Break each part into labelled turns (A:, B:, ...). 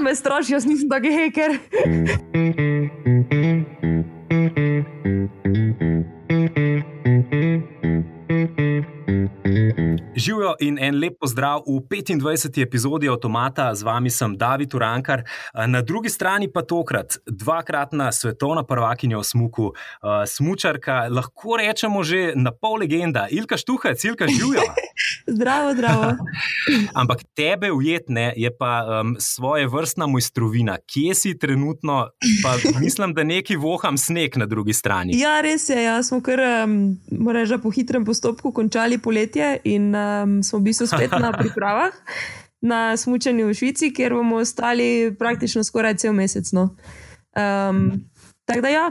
A: Far me straši, jaz nisem taki heker.
B: Živijo in en lep pozdrav v 25. epizodi Automata, z vami sem David Urankar, na drugi strani pa tokrat dvakratna svetovna prvakinja v Smuku, smučarka, lahko rečemo že na pol legenda, Ilka Štuhec, Ilka Živijo.
A: Zdravo, zdravo.
B: Ampak tebe ujetne je pa um, svoje vrstna mojstrovina. Kje si trenutno, pa mislim, da neki voham sneg na drugi strani.
A: Ja, res je. Ja, smo kar, um, moram reči, po hitrem postopku končali poletje in um, smo v bistvu spet na pripravah na smutnju v Švici, kjer bomo ostali praktično skoraj cel mesec. No. Um, tako da ja.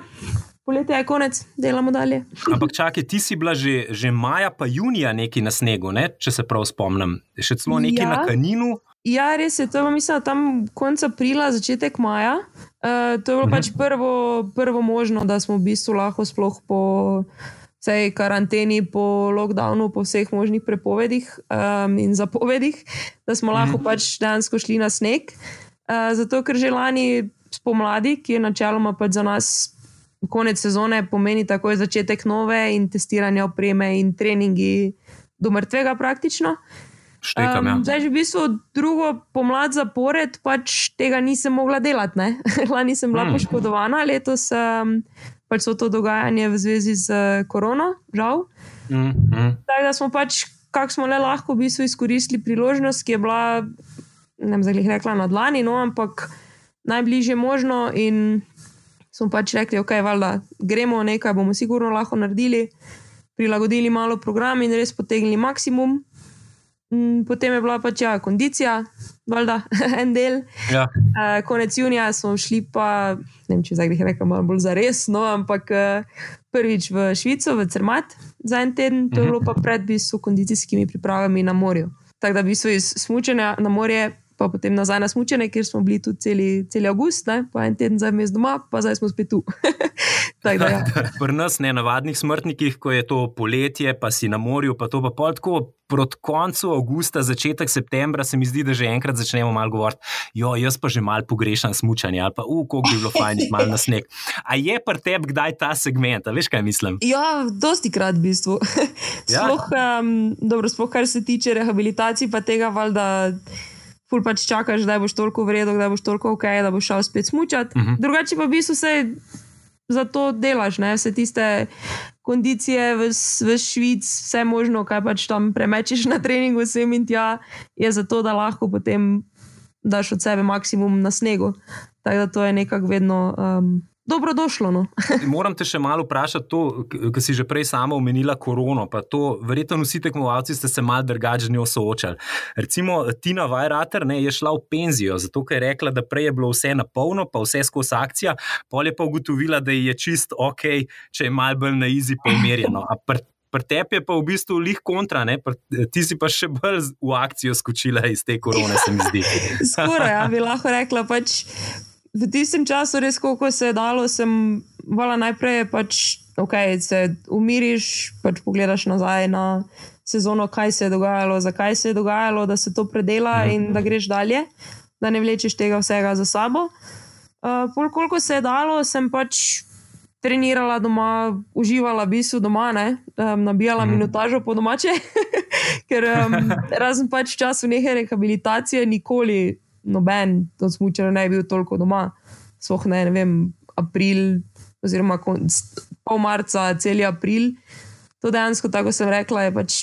A: Poletje je konec, delamo dalje.
B: Ampak čakaj, ti si bila že, že maja, pa junija neki na snegu, ne? če se prav spomnim. Še celo neki ja. na kaninu.
A: Ja, res je. To je mislim, tam konec aprila, začetek maja. Uh, to je bilo -huh. pač prvo, prvo možno, da smo v bistvu lahko sploh po vsej karanteni, po lockdownu, po vseh možnih prepovedih um, in zapovedih, da smo lahko -huh. pač dejansko šli na sneg. Uh, zato, ker že lani spomladi, ki je načeloma pač za nas konec sezone pomeni takoj začetek nove in testiranja opreme in treningi do mrtvega praktično.
B: Štekam, ja.
A: um, zdaj, že v bistvu drugo pomlad zapored, pač tega nisem mogla delati. Lani sem bila mm. poškodovana, letos um, pač so to dogajanje v zvezi z korono, žal. Mm, mm. Tako da smo pač, kako smo le lahko v bistvu izkoristili priložnost, ki je bila, ne vem, zdaj rekla na dlani, no, ampak najbližje možno. In smo pač rekli, ok, valjda, gremo nekaj, bomo sigurno lahko naredili, prilagodili malo program in res potegnili maksimum. Mm, potem je bila pač ja, kondicija, valjda, en del. Ja. Uh, konec junija smo šli, pa ne vem, če zdaj jih rečem, malo bolj za res, no, ampak uh, prvič v Švico, v Cermat za en teden, to je bilo pa pred bistvu kondicijskimi pripravami na morju. Tako da bi so iz smučenja na morje pa potem nazaj na smutne, kjer smo bili tudi celi, celi avgust, ne? pa en teden zdaj mes doma, pa zdaj smo spet tu.
B: da, ja. Pri nas, ne navadnih smrtnikih, ko je to poletje, pa si na morju, pa to pa pol tako. Proti koncu avgusta, začetek septembra, se mi zdi, da že enkrat začnemo malo govoriti, jo, jaz pa že malo pogrešam smutanje, ali pa, uf, kako bi bilo fajn, malo na sneg. A je pri tebi kdaj ta segment, veš kaj mislim?
A: Ja, dosti krat v bistvu. Ja? Sploh, um, dobro, sploh kar se tiče rehabilitacije, pa tega valjda ful pač čakaš, da boš toliko vredno, da boš toliko ok, da boš šel spet smučati. Uh mhm. -huh. Drugače pa v bistvu vse za to delaš, ne? vse tiste kondicije v, v Švici, vse možno, kaj pač tam premečeš na treningu, sem in tja, je zato, da lahko potem daš od sebe maksimum na snegu. Tako da to je nekako vedno. Um, dobrodošlo. No.
B: Moram te še malo vprašati, to, kar si že prej sama omenila, korono. Verjetno vsi tekmovalci ste se mal drugače z njo soočali. Recimo Tina Vajrater ne, je šla v penzijo, zato ker je rekla, da prej je bilo vse na polno, pa vse skozi akcijo, pol je pa ugotovila, da je čist ok, če je mal bolj na izi pomerjeno. Pri tebi je pa v bistvu lih kontra, ne? ti si pa še bolj v akcijo skočila iz te korone, se mi zdi.
A: Skoraj, ja, bi lahko rekla. Pač v tistem času, res koliko se je dalo, sem vala najprej, pač, ok, se umiriš, pač pogledaš nazaj na sezono, kaj se je dogajalo, zakaj se je dogajalo, da se to predela mhm. in da greš dalje, da ne vlečeš tega vsega za sabo. Uh, koliko se je dalo, sem pač trenirala doma, uživala v bistvu doma, ne, um, nabijala mm. minutažo po domače, ker um, razen pač v času neke rehabilitacije nikoli noben od smočerov ne bi bil toliko doma. Sploh ne, ne vem, april, oziroma pol marca, cel april. To dejansko, tako sem rekla, je pač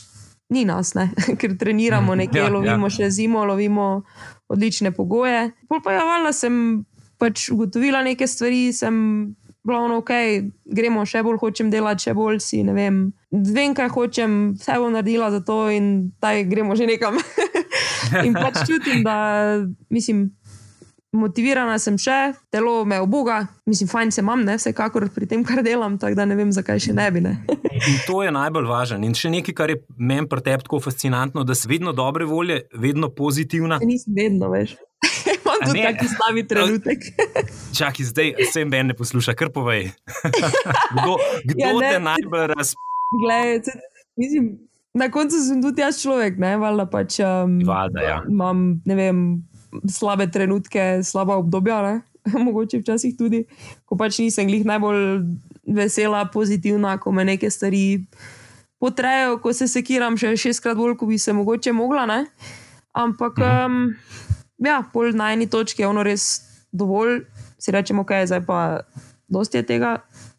A: ni nas, ne? ker treniramo mhm. nekje, ja, lovimo ja. še zimo, lovimo odlične pogoje. Pol pa je ja, valjda, sem pač ugotovila neke stvari, sem bila ok, gremo še bolj, hočem delati še bolj si, ne vem. Vem, kaj hočem, vse bom naredila za to in taj gremo že nekam. In pač čutim, da mislim, motivirana sem še, telo me obuga, mislim, fajn se imam, ne, vsekakor pri tem, kar delam, tako da ne vem, zakaj še ne bi. Ne.
B: In to je najbolj važno. In še nekaj, kar je meni pri tebi tako fascinantno, da si vedno dobre volje, vedno pozitivna.
A: Nisem vedno, veš. Imam tudi taki slabi trenutek.
B: Čakaj, zdaj sem ben ne posluša, kar povej. kdo kdo ja, te najbolj
A: razpira? Na koncu sem tudi jaz človek, ne valjda pač. Um,
B: Valda, ja.
A: Imam, ne vem, slabe trenutke, slaba obdobja, ne? mogoče včasih tudi, ko pač nisem glih najbolj vesela, pozitivna, ko me neke stvari potrejo, ko se sekiram še šestkrat bolj, kot bi se mogoče mogla. Ne? Ampak, um, ja, pol na eni točki je ono res dovolj, si rečemo, kaj je zdaj pa dosti je tega.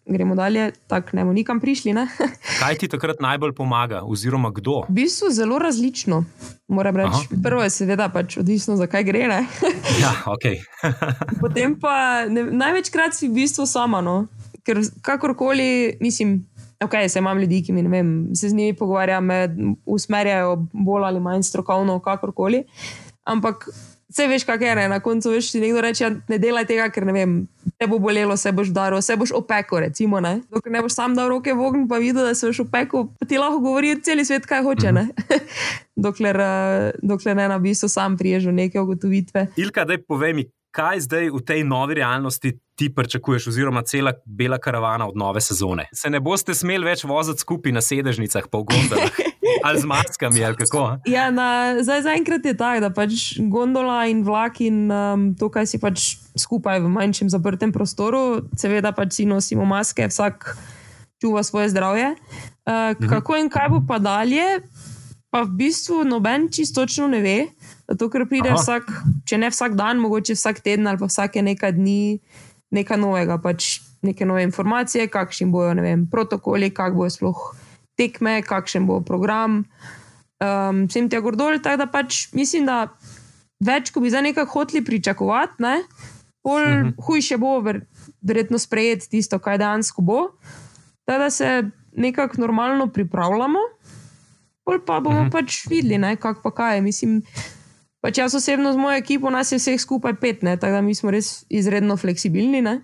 A: Gremo dalje, tako ne bomo nikam prišli. Ne?
B: Kaj ti takrat najbolj pomaga, oziroma kdo?
A: V bistvu zelo različno. Moram reči, Aha. prvo je seveda pač odvisno, zakaj gre.
B: ja, okay.
A: Potem pa ne, največkrat si v bistvu sama. No? Ker kakorkoli, mislim, okay, se imam ljudi, ki mi, vem, se z njimi pogovarjam, me usmerjajo bolj ali manj strokovno, kakorkoli. Ampak vse veš, kaj je. Na koncu veš, ti nekdo reče, ja, ne delaj tega, ker ne vem, te bo bolelo, se boš daro, se boš opeko. Recimo, ne? Dokler ne boš sam dal roke v ogen, pa videl, da se boš opeko, pa ti lahko govori cel svet, kaj hoče. Mm -hmm. dokler, uh, dokler ne na bistvu sam priježo neke ugotovitve.
B: Ilka, da povej mi, kaj zdaj v tej novi realnosti ti pričakuješ, oziroma cela bela karavana od nove sezone. Se ne boste smeli več voziti skupaj na sedežnicah, pa v gondolah. Ali z maskami, ali kako?
A: Ja, na, zdaj zaenkrat je tako, da pač gondola in vlak in um, to, kar si pač skupaj v manjšem zaprtem prostoru, seveda pač si nosimo maske, vsak čuva svoje zdravje. Uh, mhm. Kako in kaj bo pa dalje, pa v bistvu noben čistočno ne ve. Zato, ker pride Aha. vsak, če ne vsak dan, mogoče vsak teden ali pa vsake nekaj dni, nekaj novega, pač neke nove informacije, kakšni bojo vem, protokoli, kak bojo sploh tekme, kakšen bo program. Um, vsem tem gordol, tako da pač mislim, da več, ko bi za nekaj hoteli pričakovati, ne, pol uh mhm. -huh. hujše bo, ver, verjetno sprejeti tisto, kaj dejansko bo. Tako da se nekako normalno pripravljamo, pol pa bomo uh mhm. -huh. pač videli, kako pa kaj. Mislim, Pač jaz osebno z mojo ekipo, nas je vseh skupaj pet, ne? tako da mi smo res izredno fleksibilni. Ne?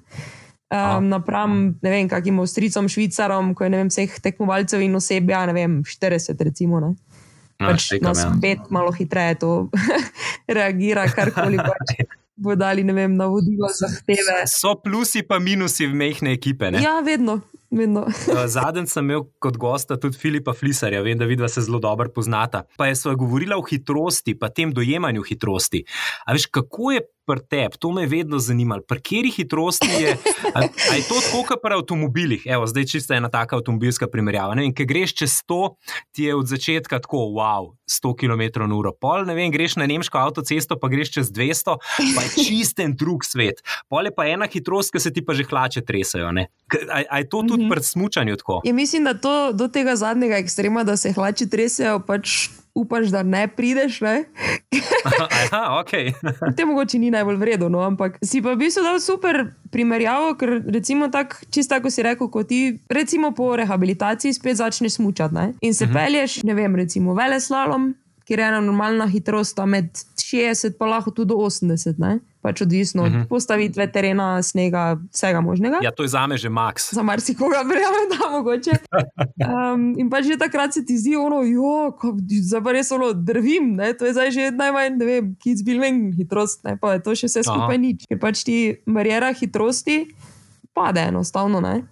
A: Um, napram, ne vem, kakim Avstricom, Švicarom, ko je vem, vseh tekmovalcev in osebja, ne vem, 40, recimo. Ne? No, pač nas ja. pet malo hitreje to reagira, karkoli pač. Bo dali, ne vem, navodilo, zahteve.
B: So plusi, pa minusi v mehne ekipe. Ne?
A: Ja, vedno.
B: Eh, zadnjič sem imel kot gosta tudi Filipa Flisarja, vem, da vidva se zelo dobro poznata. Pa je sva govorila o hitrosti, pa tem dojemanju hitrosti. A veš, kako je pri tebi, to me je vedno zanimalo, pri kateri hitrosti je. Ali je to tako, kot pri avtomobilih? Evo, zdaj čisto ena taka avtomobilska primerjava. Ker greš čez 100, ti je od začetka tako, wow, 100 km/h. Pol, ne vem, greš na nemško avtocesto, pa greš čez 200, pa je čisten drug svet. Pol je pa ena hitrost, ki se ti pa že hlače tresajo. A je to tudi mm -hmm. pri smutnju tako?
A: Ja, mislim, da to do tega zadnjega ekstrema, da se hlače tresajo, pač upaš, da ne prideš. Ne?
B: Aha, okay.
A: Te mogoče ni najbolj vredno, no, ampak si pa v bistvu dal super primerjavo, ker recimo tako, čisto tako si rekel, kot ti, recimo po rehabilitaciji spet začneš smučati ne? in se uh mhm. -huh. pelješ, ne vem, recimo veleslalom, kjer je ena normalna hitrost med 60 pa lahko tudi do 80. Ne? Pač odvisno uh -huh. od mhm. postavitve terena, snega, vsega možnega.
B: Ja, to je za me že max.
A: Za marsikoga, verjamem, da mogoče. Um, in pa že takrat se ti zdi, ono, jo, zdaj pa res ono drvim, ne? to je zdaj že najmanj, ne vem, kids building hitrost, ne pa je to še vse skupaj Aha. nič. Ker pač ti barijera hitrosti pade enostavno. Ne?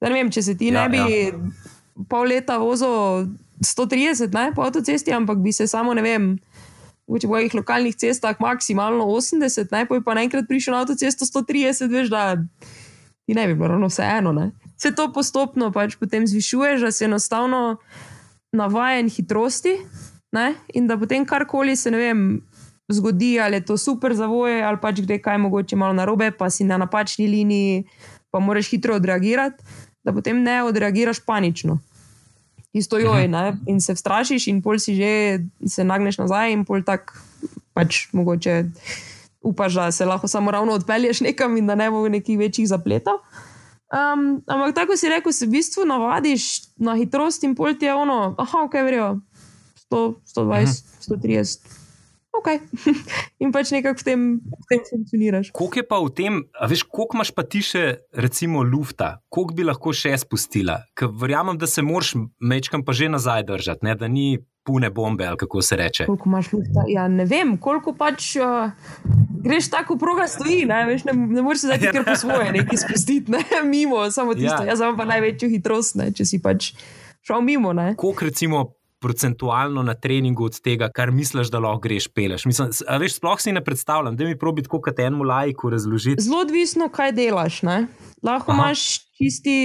A: Ne vem, če se ti ja, ne bi ja. pol leta vozil 130 ne, po avtocesti, ampak bi se samo, ne vem, v mojih lokalnih cestah maksimalno 80, najprej pa naenkrat prišel na avtocesto 130, veš, da ti ne bi bilo ravno vseeno. Se to postopno pač potem zvišuje, da se enostavno navajen hitrosti ne? in da potem karkoli se ne vem. Zgodi, ali je to super za voje, ali pač gre kaj mogoče malo na robe, pa si na napačni liniji, pa moraš hitro odreagirati, da potem ne odreagiraš panično isto joj, mhm. ne? in se strašiš, in pol si že se nagneš nazaj, in pol tak pač mogoče upaš, da se lahko samo ravno odpelješ nekam in da ne bo nekih večjih zapletov. Um, ampak tako si rekel, se v bistvu navadiš na hitrost in pol ti je ono, ah, ok, verjo, 100, 120, 130 ok. in pač nekako v tem, v tem funkcioniraš.
B: Koliko je pa v tem, veš, koliko imaš pa ti še, recimo, lufta, koliko bi lahko še spustila? Ker verjamem, da se moraš mečkam pa že nazaj držati, ne? da ni pune bombe ali kako se reče.
A: Koliko imaš lufta? Ja, ne vem, koliko pač. Uh... Greš tako, proga stoji, ne, veš, ne, ne moreš se zdaj kar po svoje nekaj spustiti, ne, mimo, samo tisto. Ja. Jaz imam pa največjo hitrost, ne, če si pač šel mimo.
B: Koliko recimo procentualno na treningu od tega, kar misliš, da lahko greš peleš. Mislim, veš, sploh si ne predstavljam, da mi probi tako kot enemu laiku razložiti.
A: Zelo odvisno, kaj delaš. Ne? Lahko Aha. imaš čisti.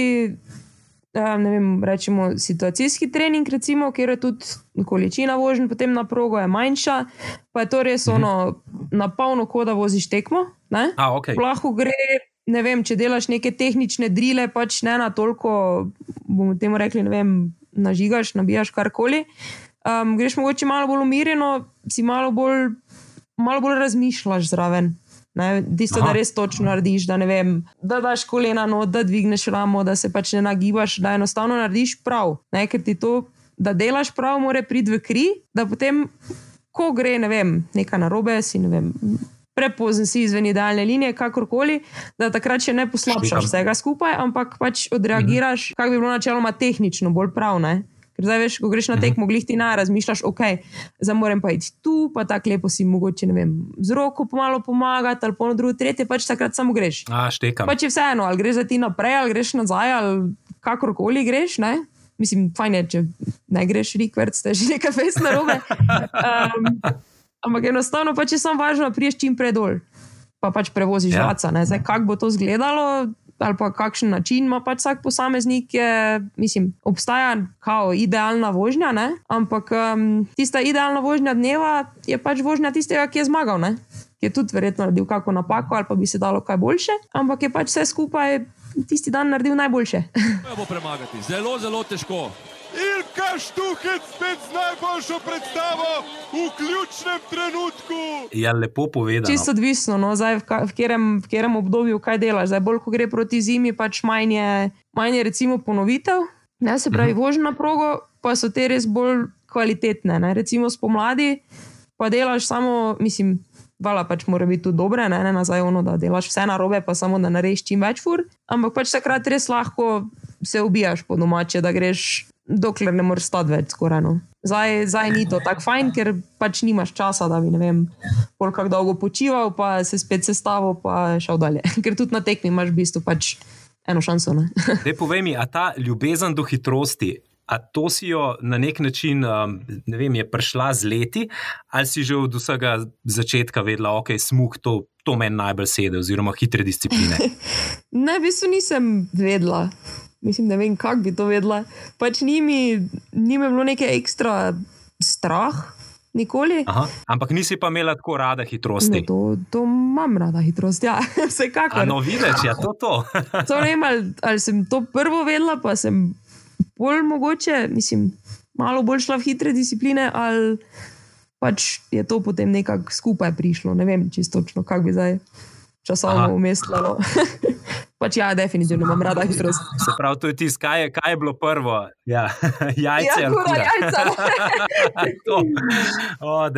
A: Ne vem, rečemo, situacijski trening, recimo, kjer je tudi količina vožnje, potem na progo je manjša, pa je to res mhm. ono, na polno, kot da voziš tekmo.
B: A, okay.
A: Lahko gre ne vem, če delaš neke tehnične drile, pač ne na toliko, bomo temu rekli, ne vem, nažigaš, nabijaš karkoli. Um, greš mogoče malo bolj umirjeno, si malo bolj, malo bolj razmišljaš zraven. Tisto, da res točno narediš, da, vem, da daš kolena, no, da dvigneš ramo, da se pač ne nagibaš, da enostavno narediš prav. Ne? Ker ti to, da delaš prav, mora priti v kri, da potem, ko gre ne vem, nekaj narobe, si ne vem, prepozen si izven idealne linije, kakorkoli, da takrat še ne poslabšaš vsega skupaj, ampak pač odreagiraš, mhm. kako bi bilo načeloma tehnično, bolj pravno. Ker zdaj veš, ko greš na tekmo, mhm. glih ti na razmišljaš, ok, zdaj moram pa iti tu, pa tako lepo si mogoče, ne vem, z roko pomalo pomagati, ali pa drugo, tretje, pač takrat samo greš.
B: A, štekam.
A: Pač je vseeno, ali greš za ti naprej, ali greš nazaj, ali kakorkoli greš, ne. Mislim, fajn je, če ne greš, rikvert, ste že nekaj fez na robe. Um, Ampak enostavno pač je samo važno, da priješ čim prej dol, pa pač prevoziš ja. vaca. Zdaj, kako bo to izgledalo, ali pa kakšen način ima pač vsak posameznik, je, mislim, obstaja kao idealna vožnja, ne? ampak um, tista idealna vožnja dneva je pač vožnja tistega, ki je zmagal. Ne? Ki je tudi verjetno naredil kakšno napako, ali pa bi se dalo kaj boljše, ampak je pač vse skupaj tisti dan naredil najboljše.
C: To bo premagati, zelo, zelo težko. Ilka Štuhec spet z najboljšo predstavo v ključnem trenutku.
B: Ja, lepo povedano.
A: Čisto odvisno, no, zdaj, v, v, katerem, v katerem obdobju kaj delaš. Zdaj, bolj ko gre proti zimi, pač manj je, manj je recimo ponovitev, ne, se pravi, uh mhm. -huh. vožnja na progo, pa so te res bolj kvalitetne. Ne. Recimo spomladi, pa delaš samo, mislim. Vala pač mora biti tudi dobre, ne, ne nazaj ono, da delaš vse na robe, pa samo da narediš čim več fur. Ampak pač takrat res lahko se ubijaš po domače, da greš dokler ne moreš stati več skoraj. No. Zdaj, zdaj ni to tako fajn, ker pač nimaš časa, da bi ne vem, koliko dolgo počival, pa se spet sestavil, pa šel dalje. Ker tudi na tekmi imaš v bistvu pač eno šanso.
B: Ne, povej mi, a ta ljubezen do hitrosti. A to si jo na nek način, um, ne vem, je prišla z leti, ali si že od vsega začetka vedela, da okay, je smog to, to meni najbolj sedi, oziroma hitre discipline?
A: ne, v bistvu nisem vedela mislim, ne vem, kako bi to vedela. Pač ni mi, ni mi bilo nekaj ekstra strah. Nikoli.
B: Aha, ampak nisi pa imela tako rada hitrosti.
A: No, to, to imam rada hitrost, ja, vsekakor.
B: No, vidiš, ja, to to.
A: to vem, ali, ali sem to prvo vedela, pa sem bolj mogoče, mislim, malo bolj šla v hitre discipline, ali pač je to potem nekako skupaj prišlo. Ne vem čisto točno, kako bi zdaj časovno umestilo. pač ja, definitivno imam rada hitrost.
B: Se pravi, to je tisto, kaj, kaj je bilo prvo. Ja, jajce.
A: Ja, kura, jajca.
B: oh,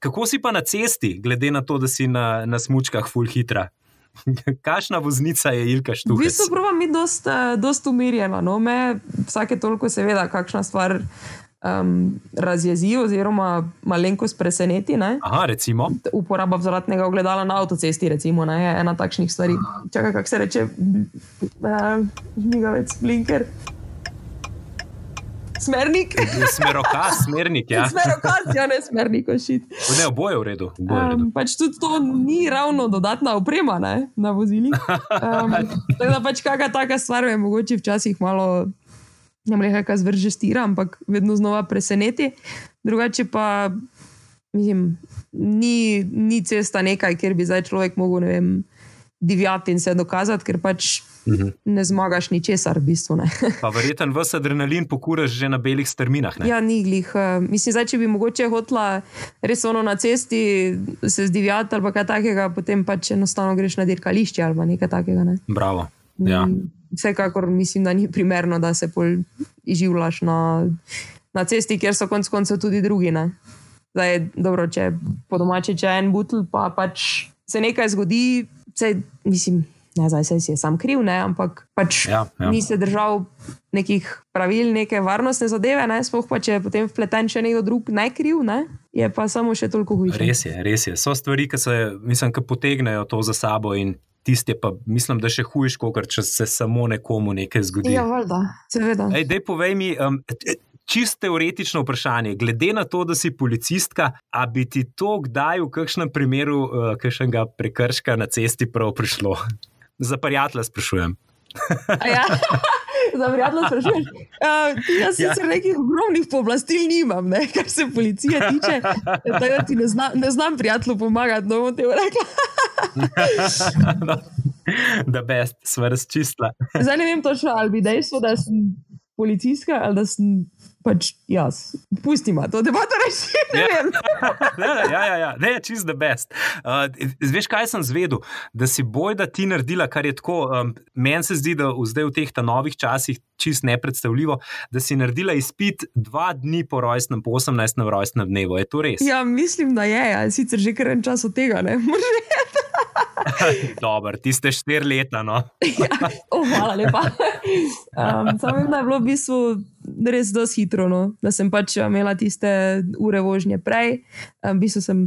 B: Kako si pa na cesti, glede na to, da si na, na smučkah full hitra? Kakšna voznica je Ilka Štuhec?
A: V bistvu provam biti dosta, dosta umirjena. No? Me vsake toliko seveda kakšna stvar um, razjezi, oziroma malenkost preseneti.
B: Aha, recimo.
A: Uporaba vzratnega ogledala na avtocesti recimo, ne, je ena takšnih stvari. Čakaj, kako se reče, žmigavec, uh, blinker. Smernik.
B: Smerokaz, smernik. Ja.
A: Smerokaz, ja, ne smernik, ošit.
B: Ne, oboje v redu.
A: Um, pač tudi to ni ravno dodatna oprema ne, na vozilih. Um, tako da pač kakšna taka stvar je mogoče včasih malo ne morem reči, da zvrže stira, ampak vedno znova preseneti. Drugače pa, mislim, ni, ni cesta nekaj, kjer bi zdaj človek mogel ne vem, divjati in se dokazati, ker pač. Mhm. Ne zmagaš ničesar, v bistvu.
B: pa verjetno vse adrenalin pokuraš že na belih strminah. Ne?
A: Ja, ni glih. Uh, mislim, zdaj, če bi mogoče hotla res ono na cesti se zdivjati ali kaj takega, potem pač enostavno greš na dirkališče ali nekaj takega. Ne?
B: Bravo. Ja. Mm
A: vsekakor mislim, da ni primerno, da se izživljaš na, na cesti, kjer so konec koncev tudi drugi. Ne? Zdaj, dobro, če po domači če en butl, pa pač se nekaj zgodi, se, mislim, ne, zdaj se je sam kriv, ne, ampak pač ja, ja. ni se držal nekih pravil, neke varnostne zadeve, ne, sploh pa če je potem vpleten še nekdo drug, ne kriv, ne, je pa samo še toliko hujše.
B: Res je, res je. So stvari, ki se, mislim, ki potegnejo to za sabo in tisti pa mislim, da še hujš, kot če se samo nekomu nekaj zgodi.
A: Ja, valjda, seveda.
B: Ej, dej, povej mi. Um, Čisto teoretično vprašanje, glede na to, da si policistka, a bi ti to kdaj v kakšnem primeru, uh, kakšnega prekrška na cesti, prav prišlo? Za prijatelja sprašujem.
A: Ja. Za prijatelja sprašujem. Uh, jaz
B: Ja.
A: sicer ja. nekih ogromnih pooblastil nimam, ne, kar se policije tiče. Tako da ti ne, zna, ne znam prijatelju pomagati, no bom te rekla.
B: Da, best, sva razčistila.
A: Zdaj ne vem točno, ali bi dejstvo, da sem policijska ali da sem pač jaz. Pustimo to debato reči. Ne
B: Ja.
A: vem.
B: Ne, ne, ja, ja, ja. ne, čist the best. Uh, veš, kaj sem zvedel? Da si boj, da ti naredila, kar je tako. Um, Meni se zdi, da v, zdaj v teh novih časih čist nepredstavljivo, da si naredila izpit dva dni po rojstnem, po 18. rojstnem dnevu. Je to res?
A: Ja, mislim, da je. Ja. Sicer že kar en čas od tega. Ne? Vedeti.
B: Dobro, ti ste štiri leta. No.
A: Ja. Oh, hvala lepa. Um, Samo vem, da je bilo v bistvu res zelo hitro, no? da sem pač imela tiste ure vožnje prej. Um, v bistvu sem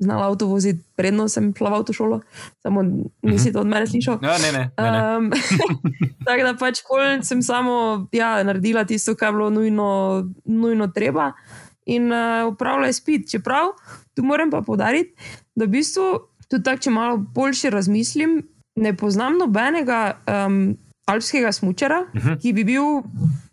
A: znala avto voziti, predno sem šla v avtošolo, samo nisi to od mene slišal.
B: Ja, ne, ne. ne, ne.
A: Um, tako da pač pol sem samo ja, naredila tisto, kar je bilo nujno, nujno treba in uh, upravila izpit. Čeprav tu moram pa povdariti, da v bistvu tudi tako, če malo boljše razmislim, ne poznam nobenega um, alpskega smočara, uh -huh. ki bi bil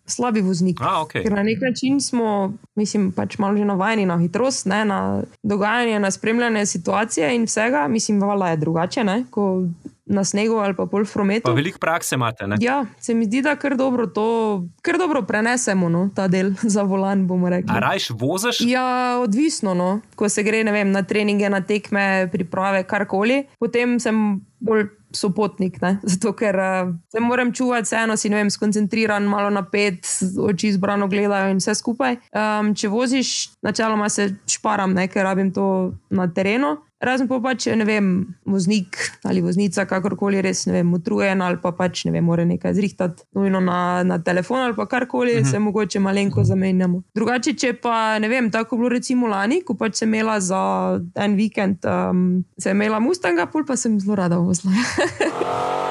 A: slabi voznik.
B: A, okay.
A: Ker na nek način smo, mislim, pač malo že navajeni na hitrost, ne, na dogajanje, na spremljanje situacije in vsega. Mislim, vala je drugače, ne, ko na snegu ali pa pol v
B: Pa veliko prakse imate. Ne?
A: Ja, se mi zdi, da kar dobro to, kar dobro prenesemo, no, ta del za volan.
B: A rajš voziš?
A: Ja, odvisno, no. ko se gre vem, na treninge, na tekme, priprave, karkoli, potem sem bolj sopotnik, ne? zato ker uh, se moram čuvati, vseeno si vem, skoncentriran, malo napet, oči zbrano gledajo in vse skupaj. Um, če voziš, načeloma se šparam, ne? ker rabim to na terenu. Razen pa pač, ne vem, voznik ali voznica, kakorkoli res, ne vem, utrujen ali pa pač, ne vem, mora nekaj zrihtati nujno na, na telefon ali pa karkoli, uh -huh. se mogoče malenko zamenjamo. Drugače, če pa, ne vem, tako bilo recimo lani, ko pač sem imela za en vikend, um, sem imela Mustanga, pol pa sem zelo rada vozila.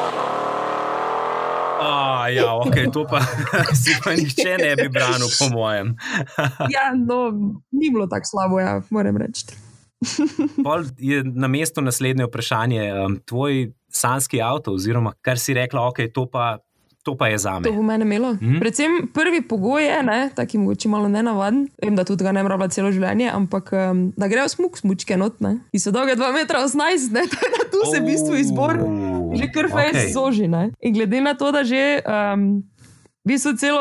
B: A, ja, ok, to pa si pa nihče ne bi branil, po mojem.
A: ja, no, ni bilo tako slabo, ja, moram reči.
B: Pol je na mestu naslednje vprašanje. Um, tvoj sanski avto, oziroma kar si rekla, ok, to pa, to pa je za
A: To
B: me.
A: bo mene imelo. Mm. Predvsem prvi pogoj je, ne, taki mogoče malo nenavaden, vem, da tudi ga ne bi rabila celo življenje, ampak um, da grejo smuk, smučke not, ne, ki so dolge 2,18 m, tako da tu se v bistvu izbor že kar fejs okay. zoži. Ne. In glede na to, da že. Um, V bistvu celo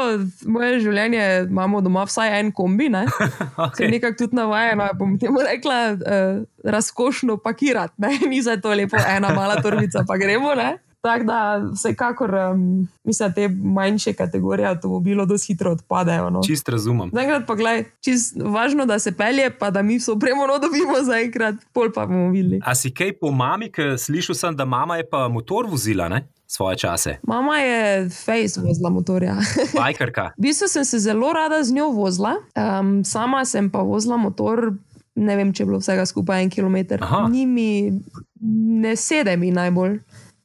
A: moje življenje imamo doma vsaj en kombi, ne? Sem
B: Okay.
A: nekako tudi navajena, bom temu rekla, uh, razkošno pakirati, ne? ni za to lepo ena mala torbica, pa gremo. Ne? Tako da vsekakor, um, mislim, te manjše kategorije avtomobilov dosti hitro odpadejo. No.
B: Čist razumem.
A: Zaenkrat pa gledaj, čist važno, da se pelje, pa da mi vso premono dobimo zaenkrat, pol pa bomo videli.
B: A si kaj po mami, ker slišal sem, da mama je pa motor vozila, ne? Svoje čase.
A: Mama je face vozila motorja.
B: Bajkarka.
A: V bistvu sem se zelo rada z njo vozila, um, sama sem pa vozila motor, ne vem, če je bilo vsega skupaj en kilometr.
B: Aha.
A: Ni mi, ne sede mi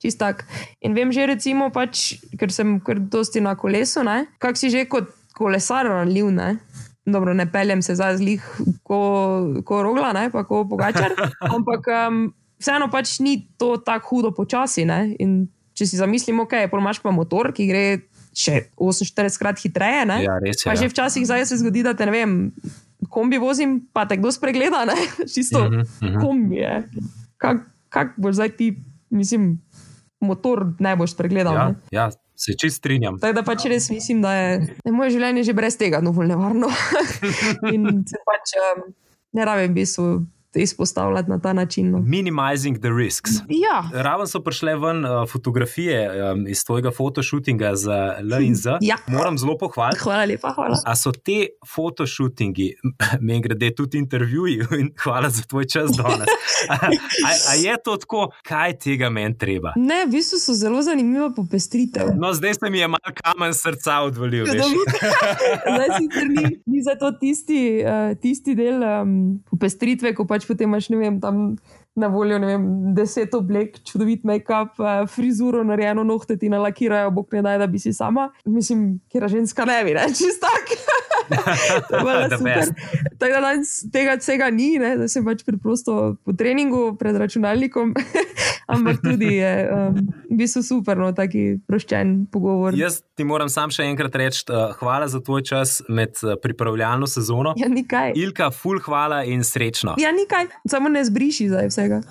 A: najbolj. Čistak. In vem že, recimo, pač, ker sem kar dosti na kolesu, ne, kak si že kot kolesar ranljiv. Ne. Dobro, ne peljem se zdaj zlih, ko, ko rogla, ne, pa ko pogačar. Ampak um, vseeno pač ni to tako hudo počasi. Ne. In če si zamislimo, ok, pol imaš pa motor, ki gre še 48 krat hitreje. Ne.
B: Ja, res je.
A: Pa
B: Ja.
A: že včasih zdaj se zgodi, da te ne vem, kombi vozim, pa te kdo spregleda, ne? čisto
B: Mhm, mhm.
A: kombi je. Kak, kak boš zdaj ti, mislim, motor boš spregledal.
B: Ja,
A: ne?
B: ja, se čist strinjam.
A: Tako da pač res mislim, da je, da je moje življenje že brez tega dovolj nevarno. In se pač um, ne rabim v bistvu izpostavljati na ta način. No.
B: Minimizing the risks.
A: Ja,
B: Raven so prišle ven uh, fotografije um, iz tvojega fotoshootinga za L in Z.
A: Ja.
B: Moram zelo pohvaliti.
A: hvala lepa, hvala.
B: A so te fotoshootingi, meni grede tudi intervjuji, in hvala za tvoj čas danes. A, a, a je to tako, kaj tega meni treba?
A: Ne, v bistvu so zelo zanimiva popestritev.
B: No, zdaj se mi je malo kamen srca odvalil.
A: Zdaj sicer ni, ni za to tisti, uh, tisti del um, popestritve, ko pač potem imaš ne vem, tam na voljo vem, deset oblek, čudovit make-up, uh, frizuro narejeno, nohte ti nalakirajo, bog ne daj, da bi si sama. Mislim, kjer ženska ne bi, ne čist tak. Tako da danes tega vsega ni, ne, da sem pač preprosto po treningu pred računalnikom, ampak tudi je um, v bistvu super, no, taki proščen pogovor.
B: Jaz ti moram sam še enkrat reči, uh, hvala za tvoj čas med uh, pripravljalno sezono.
A: Ja, nikaj.
B: Ilka, ful hvala in srečno.
A: Ja, nikaj, samo ne zbriši zdaj vsega.